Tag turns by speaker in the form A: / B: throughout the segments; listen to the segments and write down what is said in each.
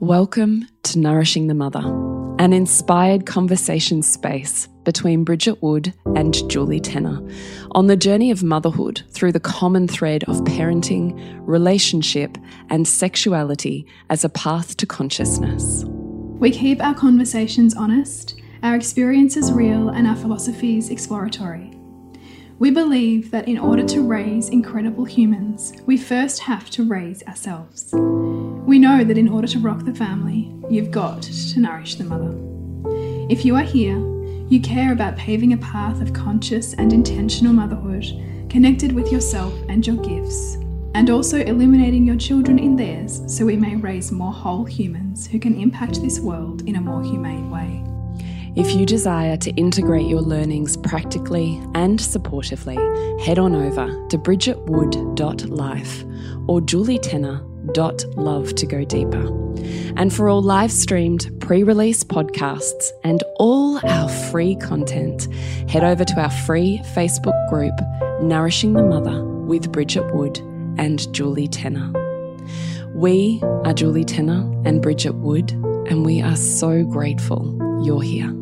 A: Welcome to Nourishing the Mother, an inspired conversation space between Bridget Wood and Julie Tenner on the journey of motherhood through the common thread of parenting, relationship, and sexuality as a path to consciousness.
B: We keep our conversations honest, our experiences real, and our philosophies exploratory. We believe that in order to raise incredible humans, we first have to raise ourselves. We know that in order to rock the family, you've got to nourish the mother. If you are here, you care about paving a path of conscious and intentional motherhood, connected with yourself and your gifts, and also illuminating your children in theirs so we may raise more whole humans who can impact this world in a more humane way.
A: If you desire to integrate your learnings practically and supportively, head on over to bridgetwood.life or julietenner.love to go deeper. And for all live streamed, pre release podcasts and all our free content, head over to our free Facebook group, Nourishing the Mother with Bridget Wood and Julie Tenner. We are Julie Tenner and Bridget Wood, and we are so grateful you're here.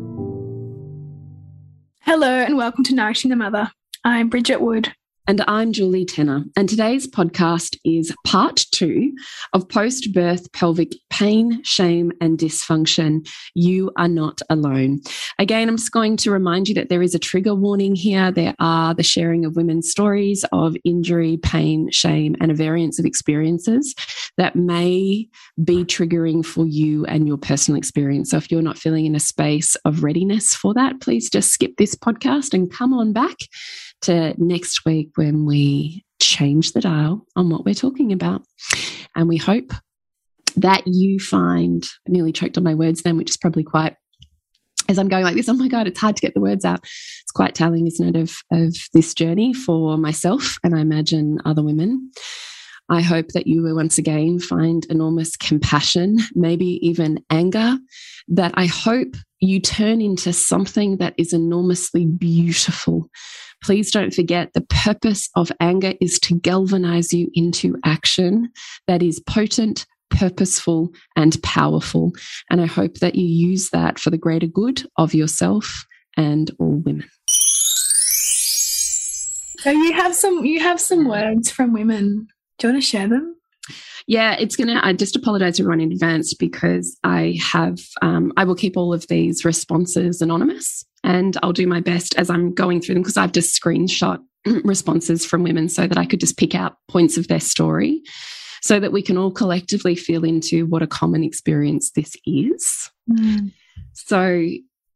B: Hello, and welcome to Nourishing the Mother. I'm Bridget Wood.
A: And I'm Julie Tenner. And today's podcast is part two of post birth pelvic pain, shame, and dysfunction. You are not alone. Again, I'm just going to remind you that there is a trigger warning here. There are the sharing of women's stories of injury, pain, shame, and a variance of experiences that may be triggering for you and your personal experience. So if you're not feeling in a space of readiness for that, please just skip this podcast and come on back to next week when we change the dial on what we're talking about. And we hope that you find, I nearly choked on my words then, which is probably quite, as I'm going like this, oh my God, it's hard to get the words out. It's quite telling, isn't it, of, of this journey for myself and I imagine other women. I hope that you will once again find enormous compassion, maybe even anger, that I hope you turn into something that is enormously beautiful. Please don't forget the purpose of anger is to galvanize you into action that is potent, purposeful, and powerful. And I hope that you use that for the greater good of yourself and all women.
B: So you have some you have some words from women do you want to share them?
A: Yeah, it's gonna. I just apologize to everyone in advance because I have. Um, I will keep all of these responses anonymous, and I'll do my best as I'm going through them because I've just screenshot responses from women so that I could just pick out points of their story, so that we can all collectively feel into what a common experience this is. Mm. So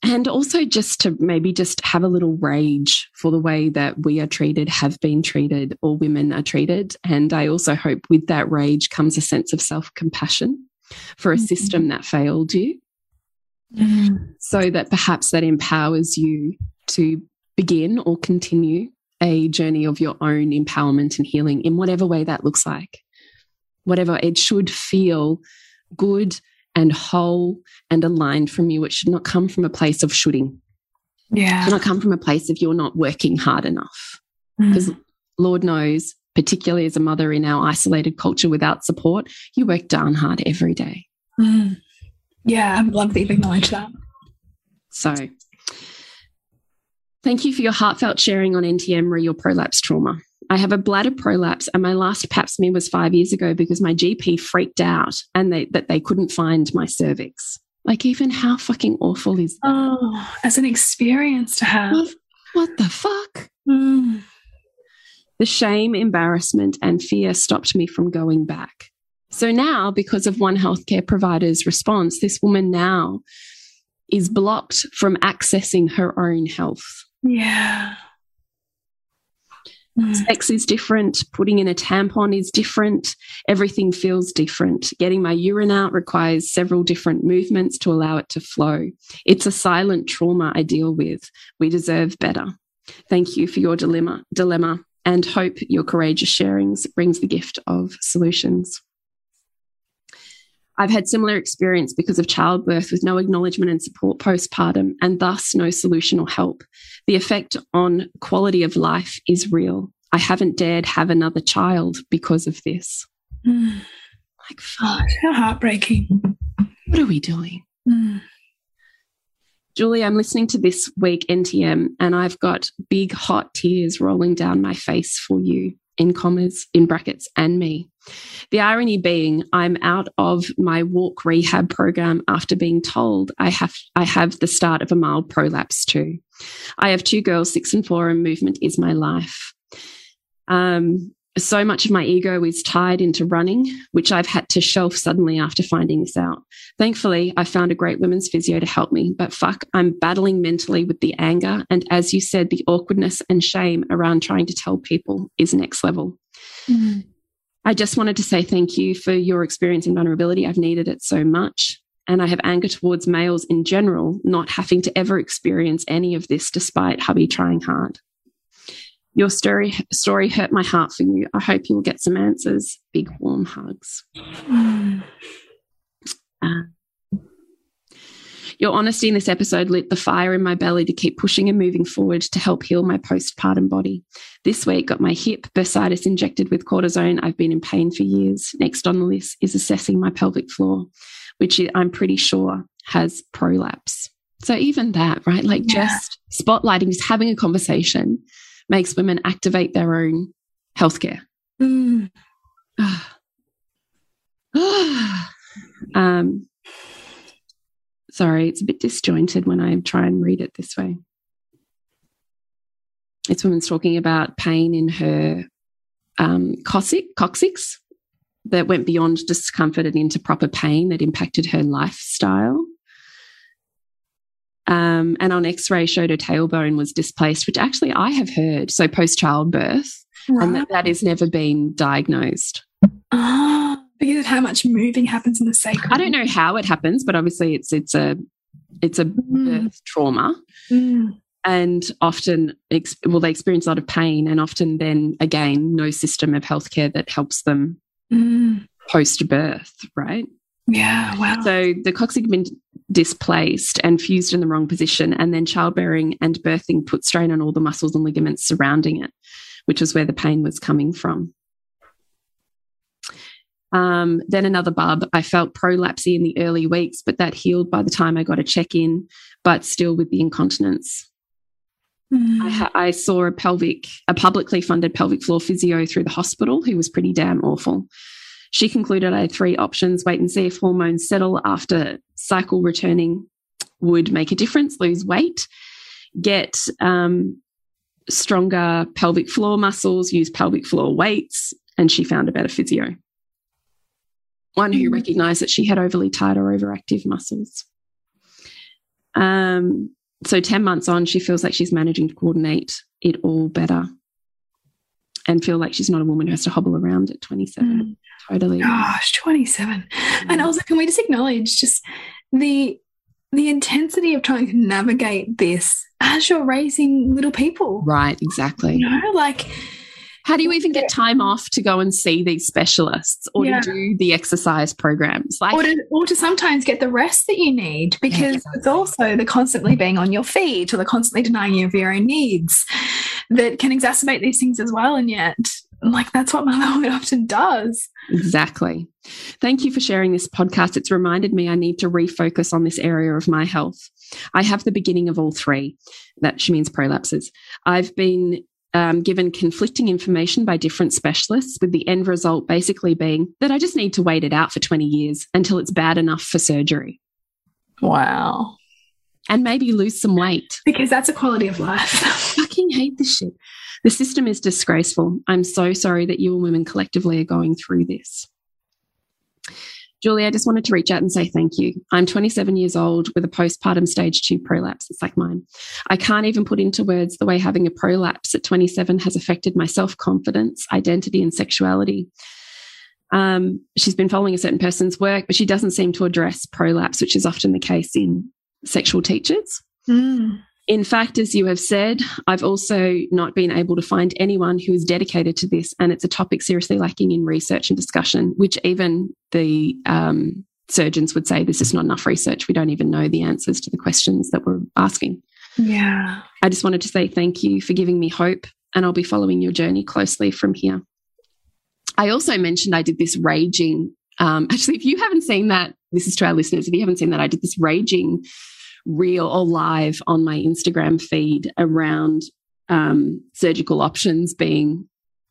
A: and also just to maybe just have a little rage for the way that we are treated, have been treated, or women are treated. And I also hope with that rage comes a sense of self compassion for a mm -hmm. system that failed you. Mm. So that perhaps that empowers you to begin or continue a journey of your own empowerment and healing in whatever way that looks like. Whatever it should feel good and whole and aligned from you. It should not come from a place of shooting.
B: Yeah.
A: It should not come from a place of you're not working hard enough. Because mm. Lord knows, particularly as a mother in our isolated culture without support, you work darn hard every day.
B: Mm. Yeah, I'd love that you've acknowledged that.
A: So thank you for your heartfelt sharing on NTM re your prolapse trauma. I have a bladder prolapse, and my last pap smear was five years ago because my GP freaked out and they, that they couldn't find my cervix. Like, even how fucking awful is that?
B: Oh, as an experience to have.
A: What, what the fuck? Mm. The shame, embarrassment, and fear stopped me from going back. So now, because of one healthcare provider's response, this woman now is blocked from accessing her own health.
B: Yeah.
A: Mm. Sex is different. Putting in a tampon is different. Everything feels different. Getting my urine out requires several different movements to allow it to flow. It's a silent trauma I deal with. We deserve better. Thank you for your dilemma, dilemma and hope your courageous sharings brings the gift of solutions. I've had similar experience because of childbirth with no acknowledgement and support postpartum and thus no solution or help. The effect on quality of life is real. I haven't dared have another child because of this.
B: Mm. Like, fuck. how heartbreaking.
A: What are we doing? Mm. Julie, I'm listening to this week NTM and I've got big hot tears rolling down my face for you in commas, in brackets, and me. The irony being, I'm out of my walk rehab program after being told I have I have the start of a mild prolapse too. I have two girls, six and four, and movement is my life. Um, so much of my ego is tied into running, which I've had to shelf suddenly after finding this out. Thankfully, I found a great women's physio to help me, but fuck, I'm battling mentally with the anger. And as you said, the awkwardness and shame around trying to tell people is next level. Mm. I just wanted to say thank you for your experience in vulnerability. I've needed it so much. And I have anger towards males in general, not having to ever experience any of this despite hubby trying hard. Your story, story hurt my heart for you. I hope you will get some answers. Big warm hugs. Mm. Uh, your honesty in this episode lit the fire in my belly to keep pushing and moving forward to help heal my postpartum body. This week, got my hip bursitis injected with cortisone. I've been in pain for years. Next on the list is assessing my pelvic floor, which I'm pretty sure has prolapse. So even that, right? Like yeah. just spotlighting, just having a conversation makes women activate their own healthcare. Mm. um, sorry, it's a bit disjointed when I try and read it this way. It's women's talking about pain in her um, coccyx that went beyond discomfort and into proper pain that impacted her lifestyle. Um, and on X-ray showed her tailbone was displaced, which actually I have heard. So post childbirth, and that, that has never been diagnosed.
B: Ah, because of how much moving happens in the sacrum.
A: I don't know how it happens, but obviously it's it's a it's a mm. birth trauma. Mm. And often, well, they experience a lot of pain, and often, then again, no system of healthcare that helps them mm. post birth, right?
B: Yeah, wow.
A: So the coccyx been displaced and fused in the wrong position, and then childbearing and birthing put strain on all the muscles and ligaments surrounding it, which is where the pain was coming from. Um, then another bub. I felt prolapsy in the early weeks, but that healed by the time I got a check in, but still with the incontinence. Mm. I, I, saw a pelvic, a publicly funded pelvic floor physio through the hospital who was pretty damn awful. She concluded I had three options wait and see if hormones settle after cycle returning would make a difference, lose weight, get um, stronger pelvic floor muscles, use pelvic floor weights, and she found a better physio. One who mm. recognized that she had overly tight or overactive muscles. Um, so 10 months on, she feels like she's managing to coordinate it all better and feel like she's not a woman who has to hobble around at 27. Mm. Totally.
B: Gosh, 27. Mm. And also, can we just acknowledge just the the intensity of trying to navigate this as you're raising little people?
A: Right, exactly.
B: You know, like
A: how do you even get time off to go and see these specialists or yeah. to do the exercise programs?
B: Like, or to, or to sometimes get the rest that you need because yeah, exactly. it's also the constantly being on your feet or the constantly denying you of your own needs that can exacerbate these things as well. And yet, like that's what motherhood often does.
A: Exactly. Thank you for sharing this podcast. It's reminded me I need to refocus on this area of my health. I have the beginning of all three. That she means prolapses. I've been um, given conflicting information by different specialists, with the end result basically being that I just need to wait it out for 20 years until it's bad enough for surgery.
B: Wow.
A: And maybe lose some weight.
B: Because that's a quality of life.
A: I fucking hate this shit. The system is disgraceful. I'm so sorry that you and women collectively are going through this. Julie, I just wanted to reach out and say thank you. I'm 27 years old with a postpartum stage two prolapse. It's like mine. I can't even put into words the way having a prolapse at 27 has affected my self confidence, identity, and sexuality. Um, she's been following a certain person's work, but she doesn't seem to address prolapse, which is often the case in sexual teachers. Mm. In fact, as you have said, I've also not been able to find anyone who is dedicated to this, and it's a topic seriously lacking in research and discussion, which even the um, surgeons would say this is not enough research. We don't even know the answers to the questions that we're asking.
B: Yeah.
A: I just wanted to say thank you for giving me hope, and I'll be following your journey closely from here. I also mentioned I did this raging Um, actually, if you haven't seen that, this is to our listeners. If you haven't seen that, I did this raging real or live on my Instagram feed around um, surgical options being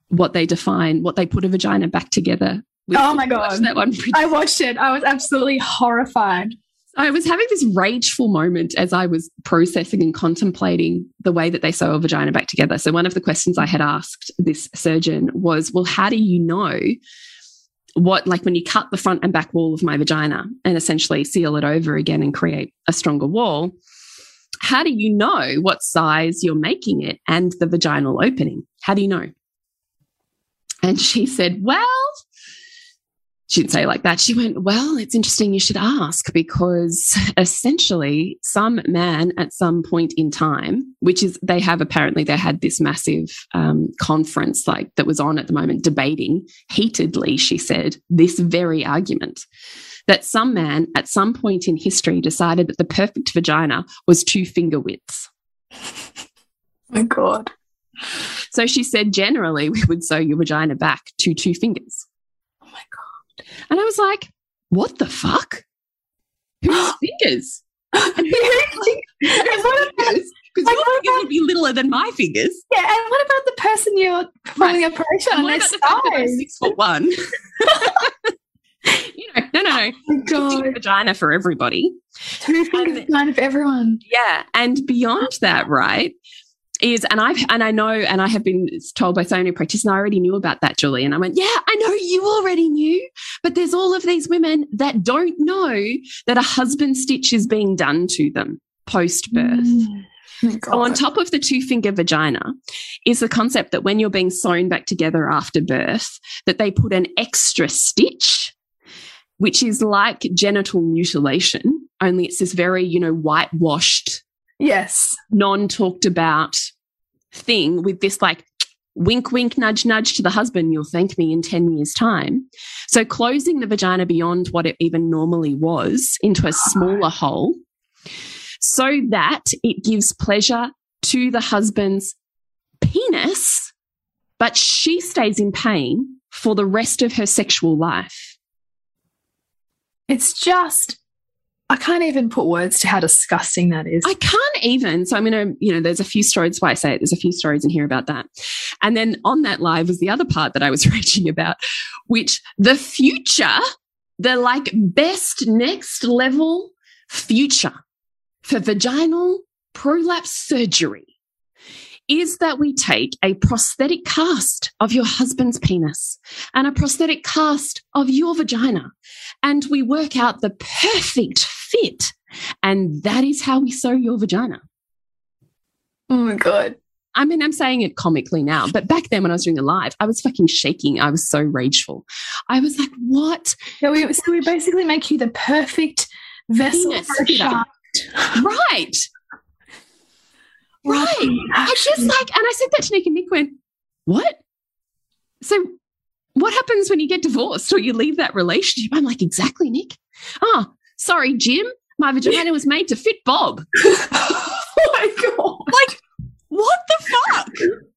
A: what they define, what they put a vagina back together.
B: oh my god,
A: that one.
B: I watched it. I was absolutely horrified.
A: I was having this rageful moment as I was processing and contemplating the way that they sew a vagina back together. So, one of the questions I had asked this surgeon was, Well, how do you know what, like when you cut the front and back wall of my vagina and essentially seal it over again and create a stronger wall? How do you know what size you're making it and the vaginal opening? How do you know? And she said, Well, she didn't say like that. She went, Well, it's interesting you should ask because essentially, some man at some point in time, which is they have apparently, they had this massive um, conference like that was on at the moment debating heatedly, she said, this very argument that some man at some point in history decided that the perfect vagina was two finger widths.
B: my God.
A: So she said, generally, we would sew your vagina back to two fingers. And I was like, what the fuck? Whose fingers? Because your fingers would be littler than my fingers.
B: Yeah, and what about the person you're performing right. the operation on? Their size?
A: Six foot one. you know, no, no, no. Oh vagina for everybody.
B: Two fingers vagina for everyone.
A: Yeah, and beyond that, right? Is, and I've, and I know, and I have been told by so many practitioners, I already knew about that, Julie. And I went, yeah, I know you already knew, but there's all of these women that don't know that a husband stitch is being done to them post birth. Mm. So on top of the two finger vagina is the concept that when you're being sewn back together after birth, that they put an extra stitch, which is like genital mutilation, only it's this very, you know, whitewashed
B: Yes.
A: Non talked about thing with this like wink, wink, nudge, nudge to the husband, you'll thank me in 10 years' time. So closing the vagina beyond what it even normally was into a smaller hole so that it gives pleasure to the husband's penis, but she stays in pain for the rest of her sexual life.
B: It's just I can't even put words to how disgusting that is.
A: I can't even. So I'm going to, you know, there's a few stories why I say it. There's a few stories in here about that. And then on that live was the other part that I was raging about, which the future, the like best next level future for vaginal prolapse surgery is that we take a prosthetic cast of your husband's penis and a prosthetic cast of your vagina and we work out the perfect fit. And that is how we sew your vagina.
B: Oh my God.
A: I mean, I'm saying it comically now, but back then when I was doing the live, I was fucking shaking. I was so rageful. I was like, what?
B: So we, so we basically make you the perfect vessel for a.
A: Right. Right. I just like, and I said that to Nick, and Nick went, What? So, what happens when you get divorced or you leave that relationship? I'm like, Exactly, Nick. Ah, oh, sorry, Jim. My vagina was made to fit Bob.
B: oh my God.
A: Like, what the fuck?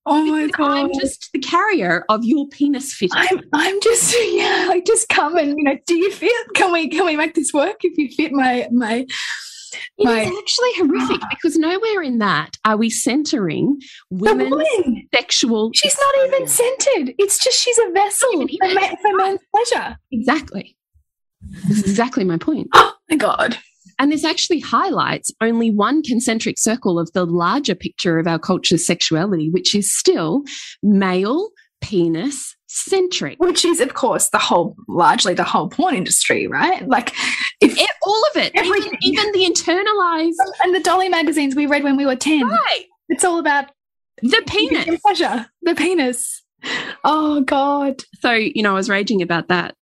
B: Oh my god!
A: I'm just the carrier of your penis fit.
B: I'm, I'm just yeah, like just come and you know, do you fit? Can we can we make this work? If you fit my my
A: it is actually horrific because nowhere in that are we centering women's woman. sexual.
B: She's not even centered. It's just she's a vessel for, man, for man's pleasure.
A: Exactly. This is exactly my point.
B: My God.
A: And this actually highlights only one concentric circle of the larger picture of our culture's sexuality, which is still male penis centric.
B: Which is, of course, the whole, largely the whole porn industry, right? Like, if
A: it, all of it, even, even, the internalized.
B: And the Dolly magazines we read when we were 10.
A: Right.
B: It's all about
A: the penis.
B: Pleasure. The penis. Oh, God.
A: So, you know, I was raging about that.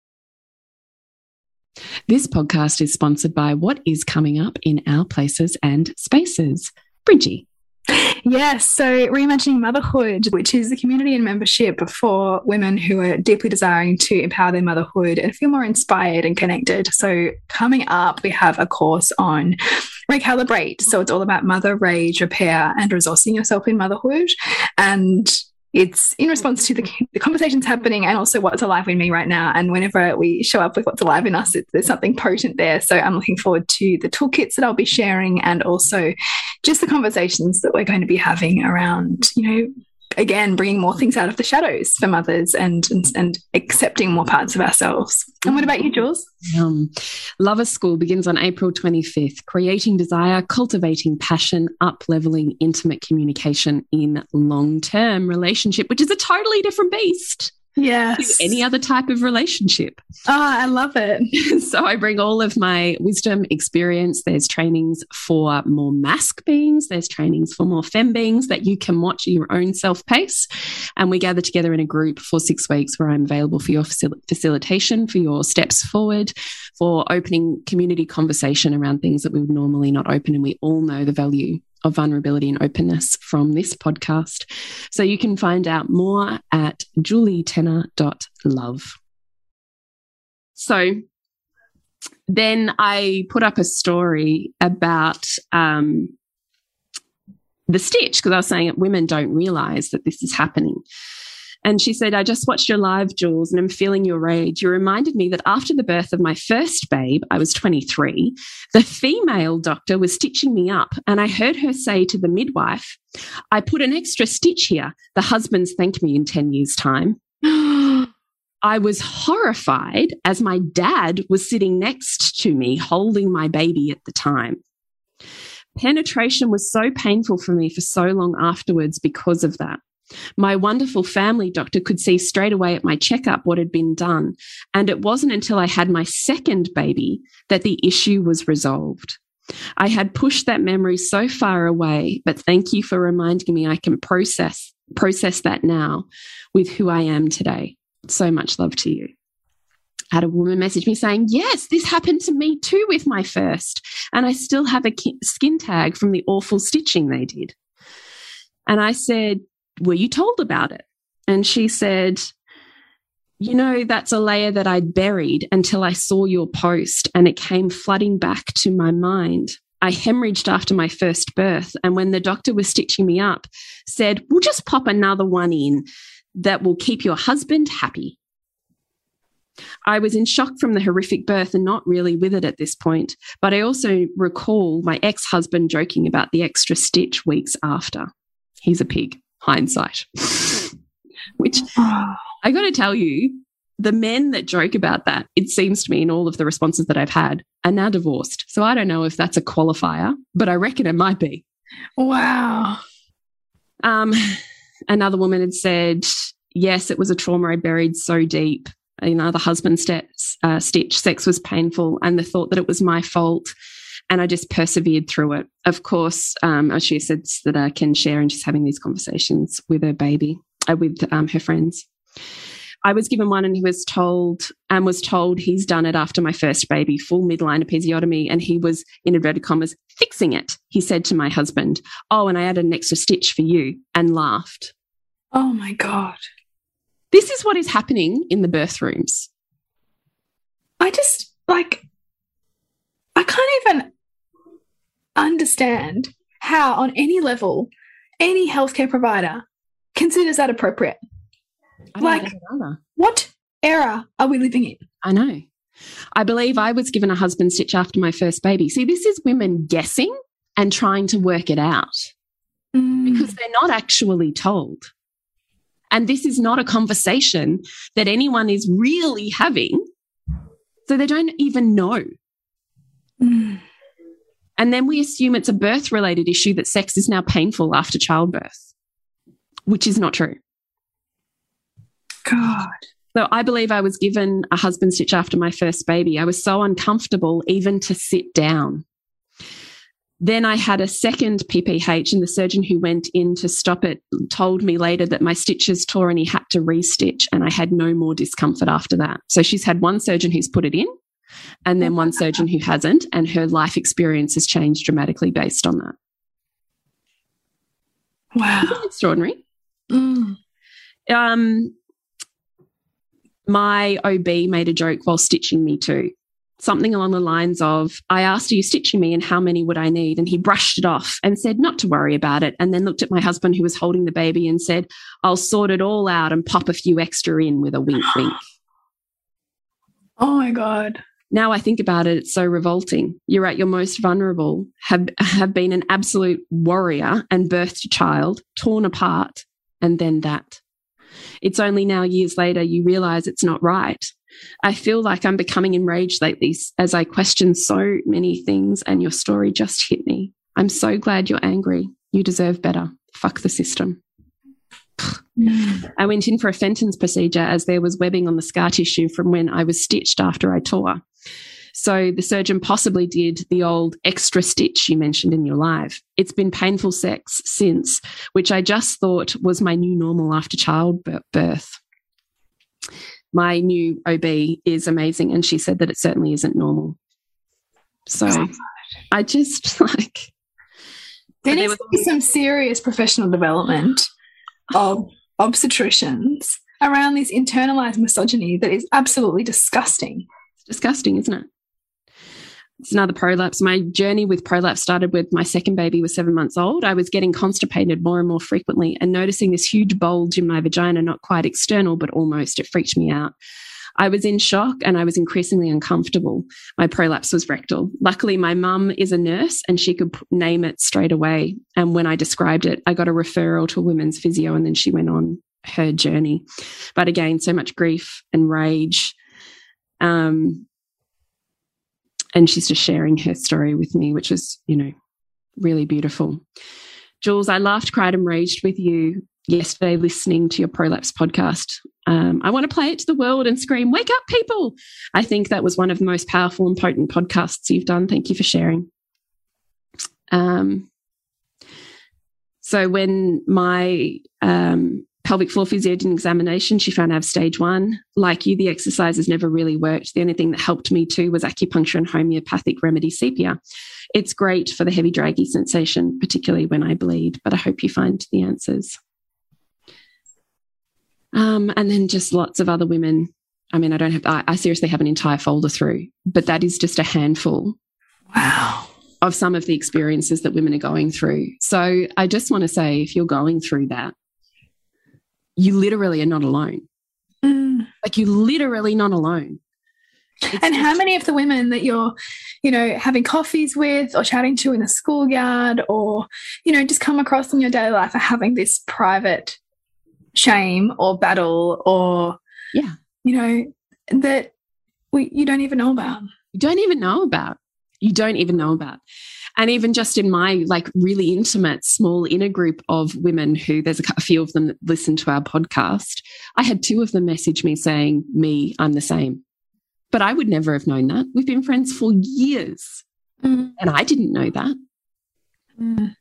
A: This podcast is sponsored by what is coming up in our places and spaces. Bridgie.
B: Yes, so reimagining motherhood, which is the community and membership for women who are deeply desiring to empower their motherhood and feel more inspired and connected. So, coming up, we have a course on recalibrate. So, it's all about mother rage repair and resourcing yourself in motherhood. And it's in response to the, the conversations happening and also what's alive in me right now. And whenever we show up with what's alive in us, it, there's something potent there. So I'm looking forward to the toolkits that I'll be sharing and also just the conversations that we're going to be having around, you know, again bringing more things out of the shadows for mothers and and, and accepting more parts of ourselves. And what about you jules? Um,
A: lover school begins on april 25th creating desire cultivating passion up leveling intimate communication in long-term relationship which is a totally different beast
B: yes.
A: any other type of relationship.
B: Oh, I love it.
A: so I bring all of my wisdom, experience. There's trainings for more mask beings, there's trainings for more fem beings that you can watch at your own self pace. And we gather together in a group for six weeks where I'm available for your facil facilitation, for your steps forward, for opening community conversation around things that we would normally not open. And we all know the value of vulnerability and openness from this podcast. So you can find out more at julietenner.love. So then I put up a story about um, the stitch because I was saying that women don't realize that this is happening. And she said, I just watched your live, Jules, and I'm feeling your rage. You reminded me that after the birth of my first babe, I was 23, the female doctor was stitching me up, and I heard her say to the midwife, I put an extra stitch here. The husbands thank me in 10 years' time. I was horrified as my dad was sitting next to me holding my baby at the time. Penetration was so painful for me for so long afterwards because of that. My wonderful family doctor could see straight away at my checkup what had been done. And it wasn't until I had my second baby that the issue was resolved. I had pushed that memory so far away, but thank you for reminding me I can process process that now with who I am today. So much love to you. I had a woman message me saying, Yes, this happened to me too with my first. And I still have a skin tag from the awful stitching they did. And I said, were you told about it? And she said, you know, that's a layer that I'd buried until I saw your post and it came flooding back to my mind. I hemorrhaged after my first birth. And when the doctor was stitching me up, said, We'll just pop another one in that will keep your husband happy. I was in shock from the horrific birth and not really with it at this point, but I also recall my ex husband joking about the extra stitch weeks after. He's a pig hindsight. Which I got to tell you, the men that joke about that, it seems to me in all of the responses that I've had, are now divorced. So I don't know if that's a qualifier, but I reckon it might be.
B: Wow.
A: Um, another woman had said, yes, it was a trauma I buried so deep. You know, the husband st uh, stitch, sex was painful, and the thought that it was my fault and I just persevered through it. Of course, um, she said that I can share, and she's having these conversations with her baby, uh, with um, her friends. I was given one and he was told and was told he's done it after my first baby, full midline episiotomy, and he was in inverted commas fixing it. He said to my husband, "Oh, and I added an extra stitch for you," and laughed.
B: Oh my god!
A: This is what is happening in the birth rooms.
B: I just like I can't even understand how, on any level, any healthcare provider considers that appropriate. Like, what era are we living in?
A: I know. I believe I was given a husband stitch after my first baby. See, this is women guessing and trying to work it out mm. because they're not actually told. And this is not a conversation that anyone is really having. So they don't even know. Mm. And then we assume it's a birth related issue that sex is now painful after childbirth, which is not true.
B: God.
A: So I believe I was given a husband stitch after my first baby. I was so uncomfortable even to sit down. Then I had a second PPH, and the surgeon who went in to stop it told me later that my stitches tore and he had to restitch, and I had no more discomfort after that. So she's had one surgeon who's put it in, and then one surgeon who hasn't, and her life experience has changed dramatically based on that.
B: Wow.
A: extraordinary. Mm. Um, my OB made a joke while stitching me too. something along the lines of, I asked, Are you stitching me and how many would I need? And he brushed it off and said, Not to worry about it. And then looked at my husband who was holding the baby and said, I'll sort it all out and pop a few extra in with a wink wink.
B: Oh my God.
A: Now I think about it, it's so revolting. You're at your most vulnerable, have, have been an absolute warrior and birthed a child, torn apart, and then that. It's only now, years later, you realize it's not right. I feel like I'm becoming enraged lately as I question so many things, and your story just hit me. I'm so glad you're angry. You deserve better. Fuck the system. I went in for a Fenton's procedure as there was webbing on the scar tissue from when I was stitched after I tore. So the surgeon possibly did the old extra stitch you mentioned in your live. It's been painful sex since, which I just thought was my new normal after childbirth. Birth. My new OB is amazing, and she said that it certainly isn't normal. So I just like.
B: There needs to be some serious professional development of obstetricians around this internalized misogyny that is absolutely disgusting.
A: It's disgusting, isn't it? It's another prolapse. My journey with prolapse started with my second baby was seven months old. I was getting constipated more and more frequently and noticing this huge bulge in my vagina, not quite external, but almost. It freaked me out. I was in shock and I was increasingly uncomfortable. My prolapse was rectal. Luckily, my mum is a nurse and she could name it straight away. And when I described it, I got a referral to a women's physio and then she went on her journey. But again, so much grief and rage. Um, and she's just sharing her story with me, which is, you know, really beautiful. Jules, I laughed, cried, and raged with you yesterday listening to your prolapse podcast. Um, I want to play it to the world and scream, Wake up, people! I think that was one of the most powerful and potent podcasts you've done. Thank you for sharing. Um, so, when my um, pelvic floor physio did an examination. She found I have stage one. Like you, the exercises never really worked. The only thing that helped me too was acupuncture and homeopathic remedy sepia. It's great for the heavy draggy sensation, particularly when I bleed, but I hope you find the answers. Um, and then just lots of other women. I mean, I don't have, I, I seriously have an entire folder through, but that is just a handful.
B: Wow.
A: Of some of the experiences that women are going through. So I just want to say if you're going through that, you literally are not alone.
B: Mm.
A: Like you're literally not alone.
B: It's and how many of the women that you're, you know, having coffees with or chatting to in the schoolyard or, you know, just come across in your daily life are having this private shame or battle or,
A: yeah,
B: you know, that we you don't even know about.
A: You don't even know about. You don't even know about and even just in my like really intimate small inner group of women who there's a few of them that listen to our podcast i had two of them message me saying me i'm the same but i would never have known that we've been friends for years
B: mm.
A: and i didn't know that
B: mm.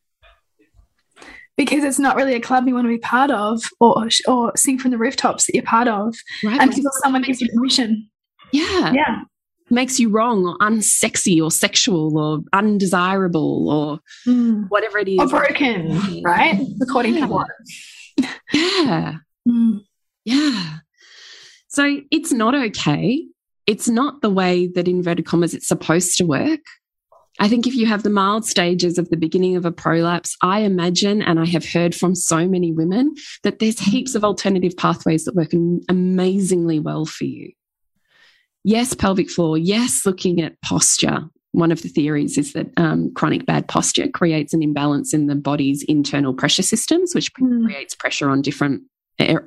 B: Because it's not really a club you want to be part of or or sing from the rooftops that you're part of right, until someone gives you permission
A: yeah
B: yeah
A: makes you wrong or unsexy or sexual or undesirable or
B: mm.
A: whatever it is.
B: Or broken, right? According
A: yeah.
B: to what?
A: Yeah.
B: Mm.
A: Yeah. So it's not okay. It's not the way that inverted commas it's supposed to work. I think if you have the mild stages of the beginning of a prolapse, I imagine, and I have heard from so many women, that there's heaps of alternative pathways that work amazingly well for you yes, pelvic floor, yes, looking at posture. One of the theories is that um, chronic bad posture creates an imbalance in the body's internal pressure systems, which mm. creates pressure on different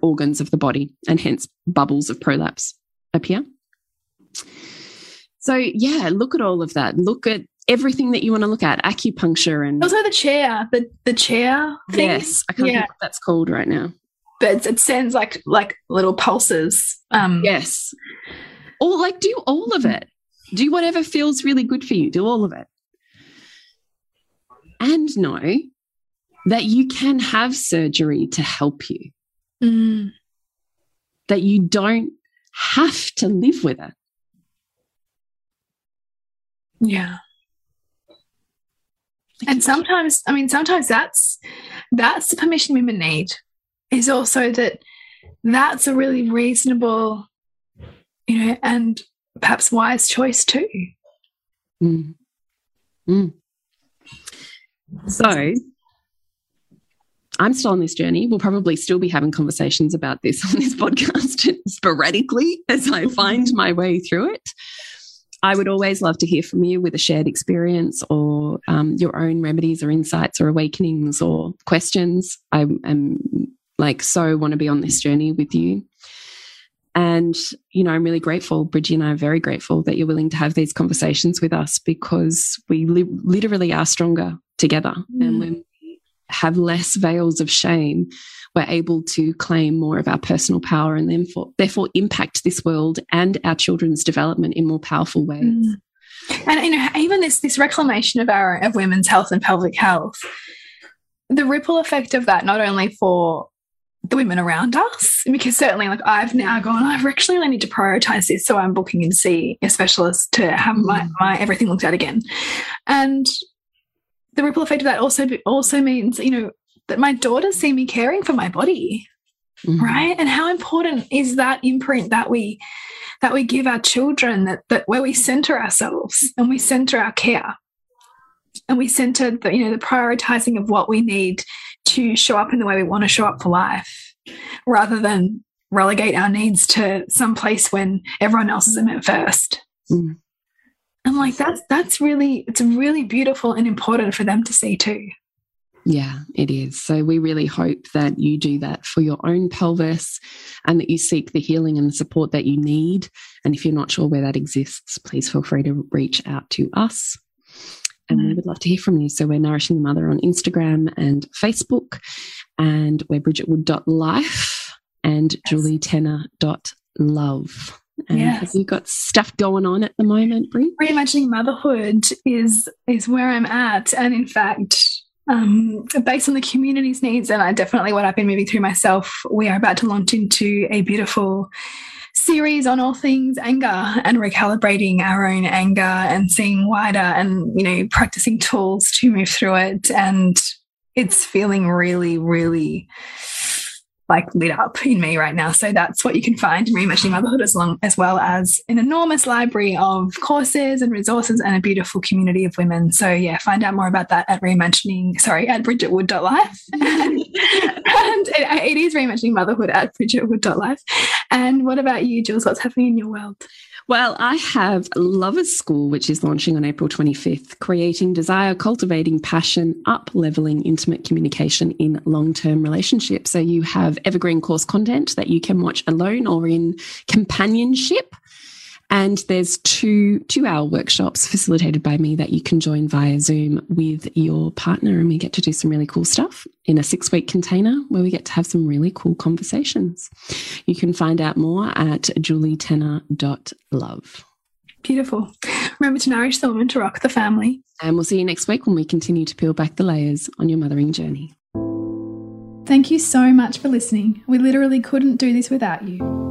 A: organs of the body, and hence bubbles of prolapse appear. So, yeah, look at all of that. Look at everything that you want to look at acupuncture and
B: also the chair the the chair thing.
A: yes i can't yeah. think what that's called right now
B: but it sends like like little pulses um
A: yes or like do all of it. Do whatever feels really good for you. Do all of it. And know that you can have surgery to help you.
B: Mm.
A: That you don't have to live with it.
B: Yeah. And sometimes, I mean, sometimes that's that's the permission women need. Is also that that's a really reasonable you know, and perhaps wise choice too.
A: Mm. Mm. So, I'm still on this journey. We'll probably still be having conversations about this on this podcast sporadically as I find my way through it. I would always love to hear from you with a shared experience or um, your own remedies or insights or awakenings or questions. I am like so want to be on this journey with you. And, you know, I'm really grateful, Bridgie and I are very grateful that you're willing to have these conversations with us because we li literally are stronger together. Mm. And have less veils of shame, we're able to claim more of our personal power and therefore, therefore impact this world and our children's development in more powerful ways. Mm.
B: And you know, even this this reclamation of our of women's health and pelvic health, the ripple effect of that not only for the women around us because certainly like I've now gone I've actually really need to prioritize this so I'm booking in to see a specialist to have my, mm. my everything looked at again and the ripple effect of that also also means you know that my daughters see me caring for my body mm -hmm. right and how important is that imprint that we that we give our children that that where we center ourselves and we center our care and we center the you know the prioritizing of what we need to show up in the way we want to show up for life rather than relegate our needs to some place when everyone else is in it first. Mm. And like that's that's really it's really beautiful and important for them to see too.
A: Yeah, it is. So we really hope that you do that for your own pelvis and that you seek the healing and the support that you need. And if you're not sure where that exists, please feel free to reach out to us and we mm-hmm. would love to hear from you. So we're Nourishing the Mother on Instagram and Facebook, and we're bridgetwood.life and yes. julietenner.love. And yes. have you got stuff going on at the moment, Brie?
B: Reimagining motherhood is is where I'm at, and in fact, um, based on the community's needs, and I definitely what I've been moving through myself, we are about to launch into a beautiful series on all things anger and recalibrating our own anger and seeing wider and, you know, practicing tools to move through it. And it's feeling really, really like lit up in me right now. So that's what you can find in Reimagining Motherhood, as long as well as an enormous library of courses and resources and a beautiful community of women. So yeah, find out more about that at reimagining, sorry, at bridgetwood.life. and, and it, it is reimagining motherhood at bridgetwood.life. And what about you, Jules? What's happening in your world?
A: Well, I have Lovers School, which is launching on April 25th, creating desire, cultivating passion, up leveling intimate communication in long term relationships. So you have evergreen course content that you can watch alone or in companionship. And there's two two hour workshops facilitated by me that you can join via Zoom with your partner, and we get to do some really cool stuff in a six week container where we get to have some really cool conversations. You can find out more at julietenner.love.
B: Beautiful. Remember to nourish the woman to rock the family.
A: And we'll see you next week when we continue to peel back the layers on your mothering journey.
B: Thank you so much for listening. We literally couldn't do this without you.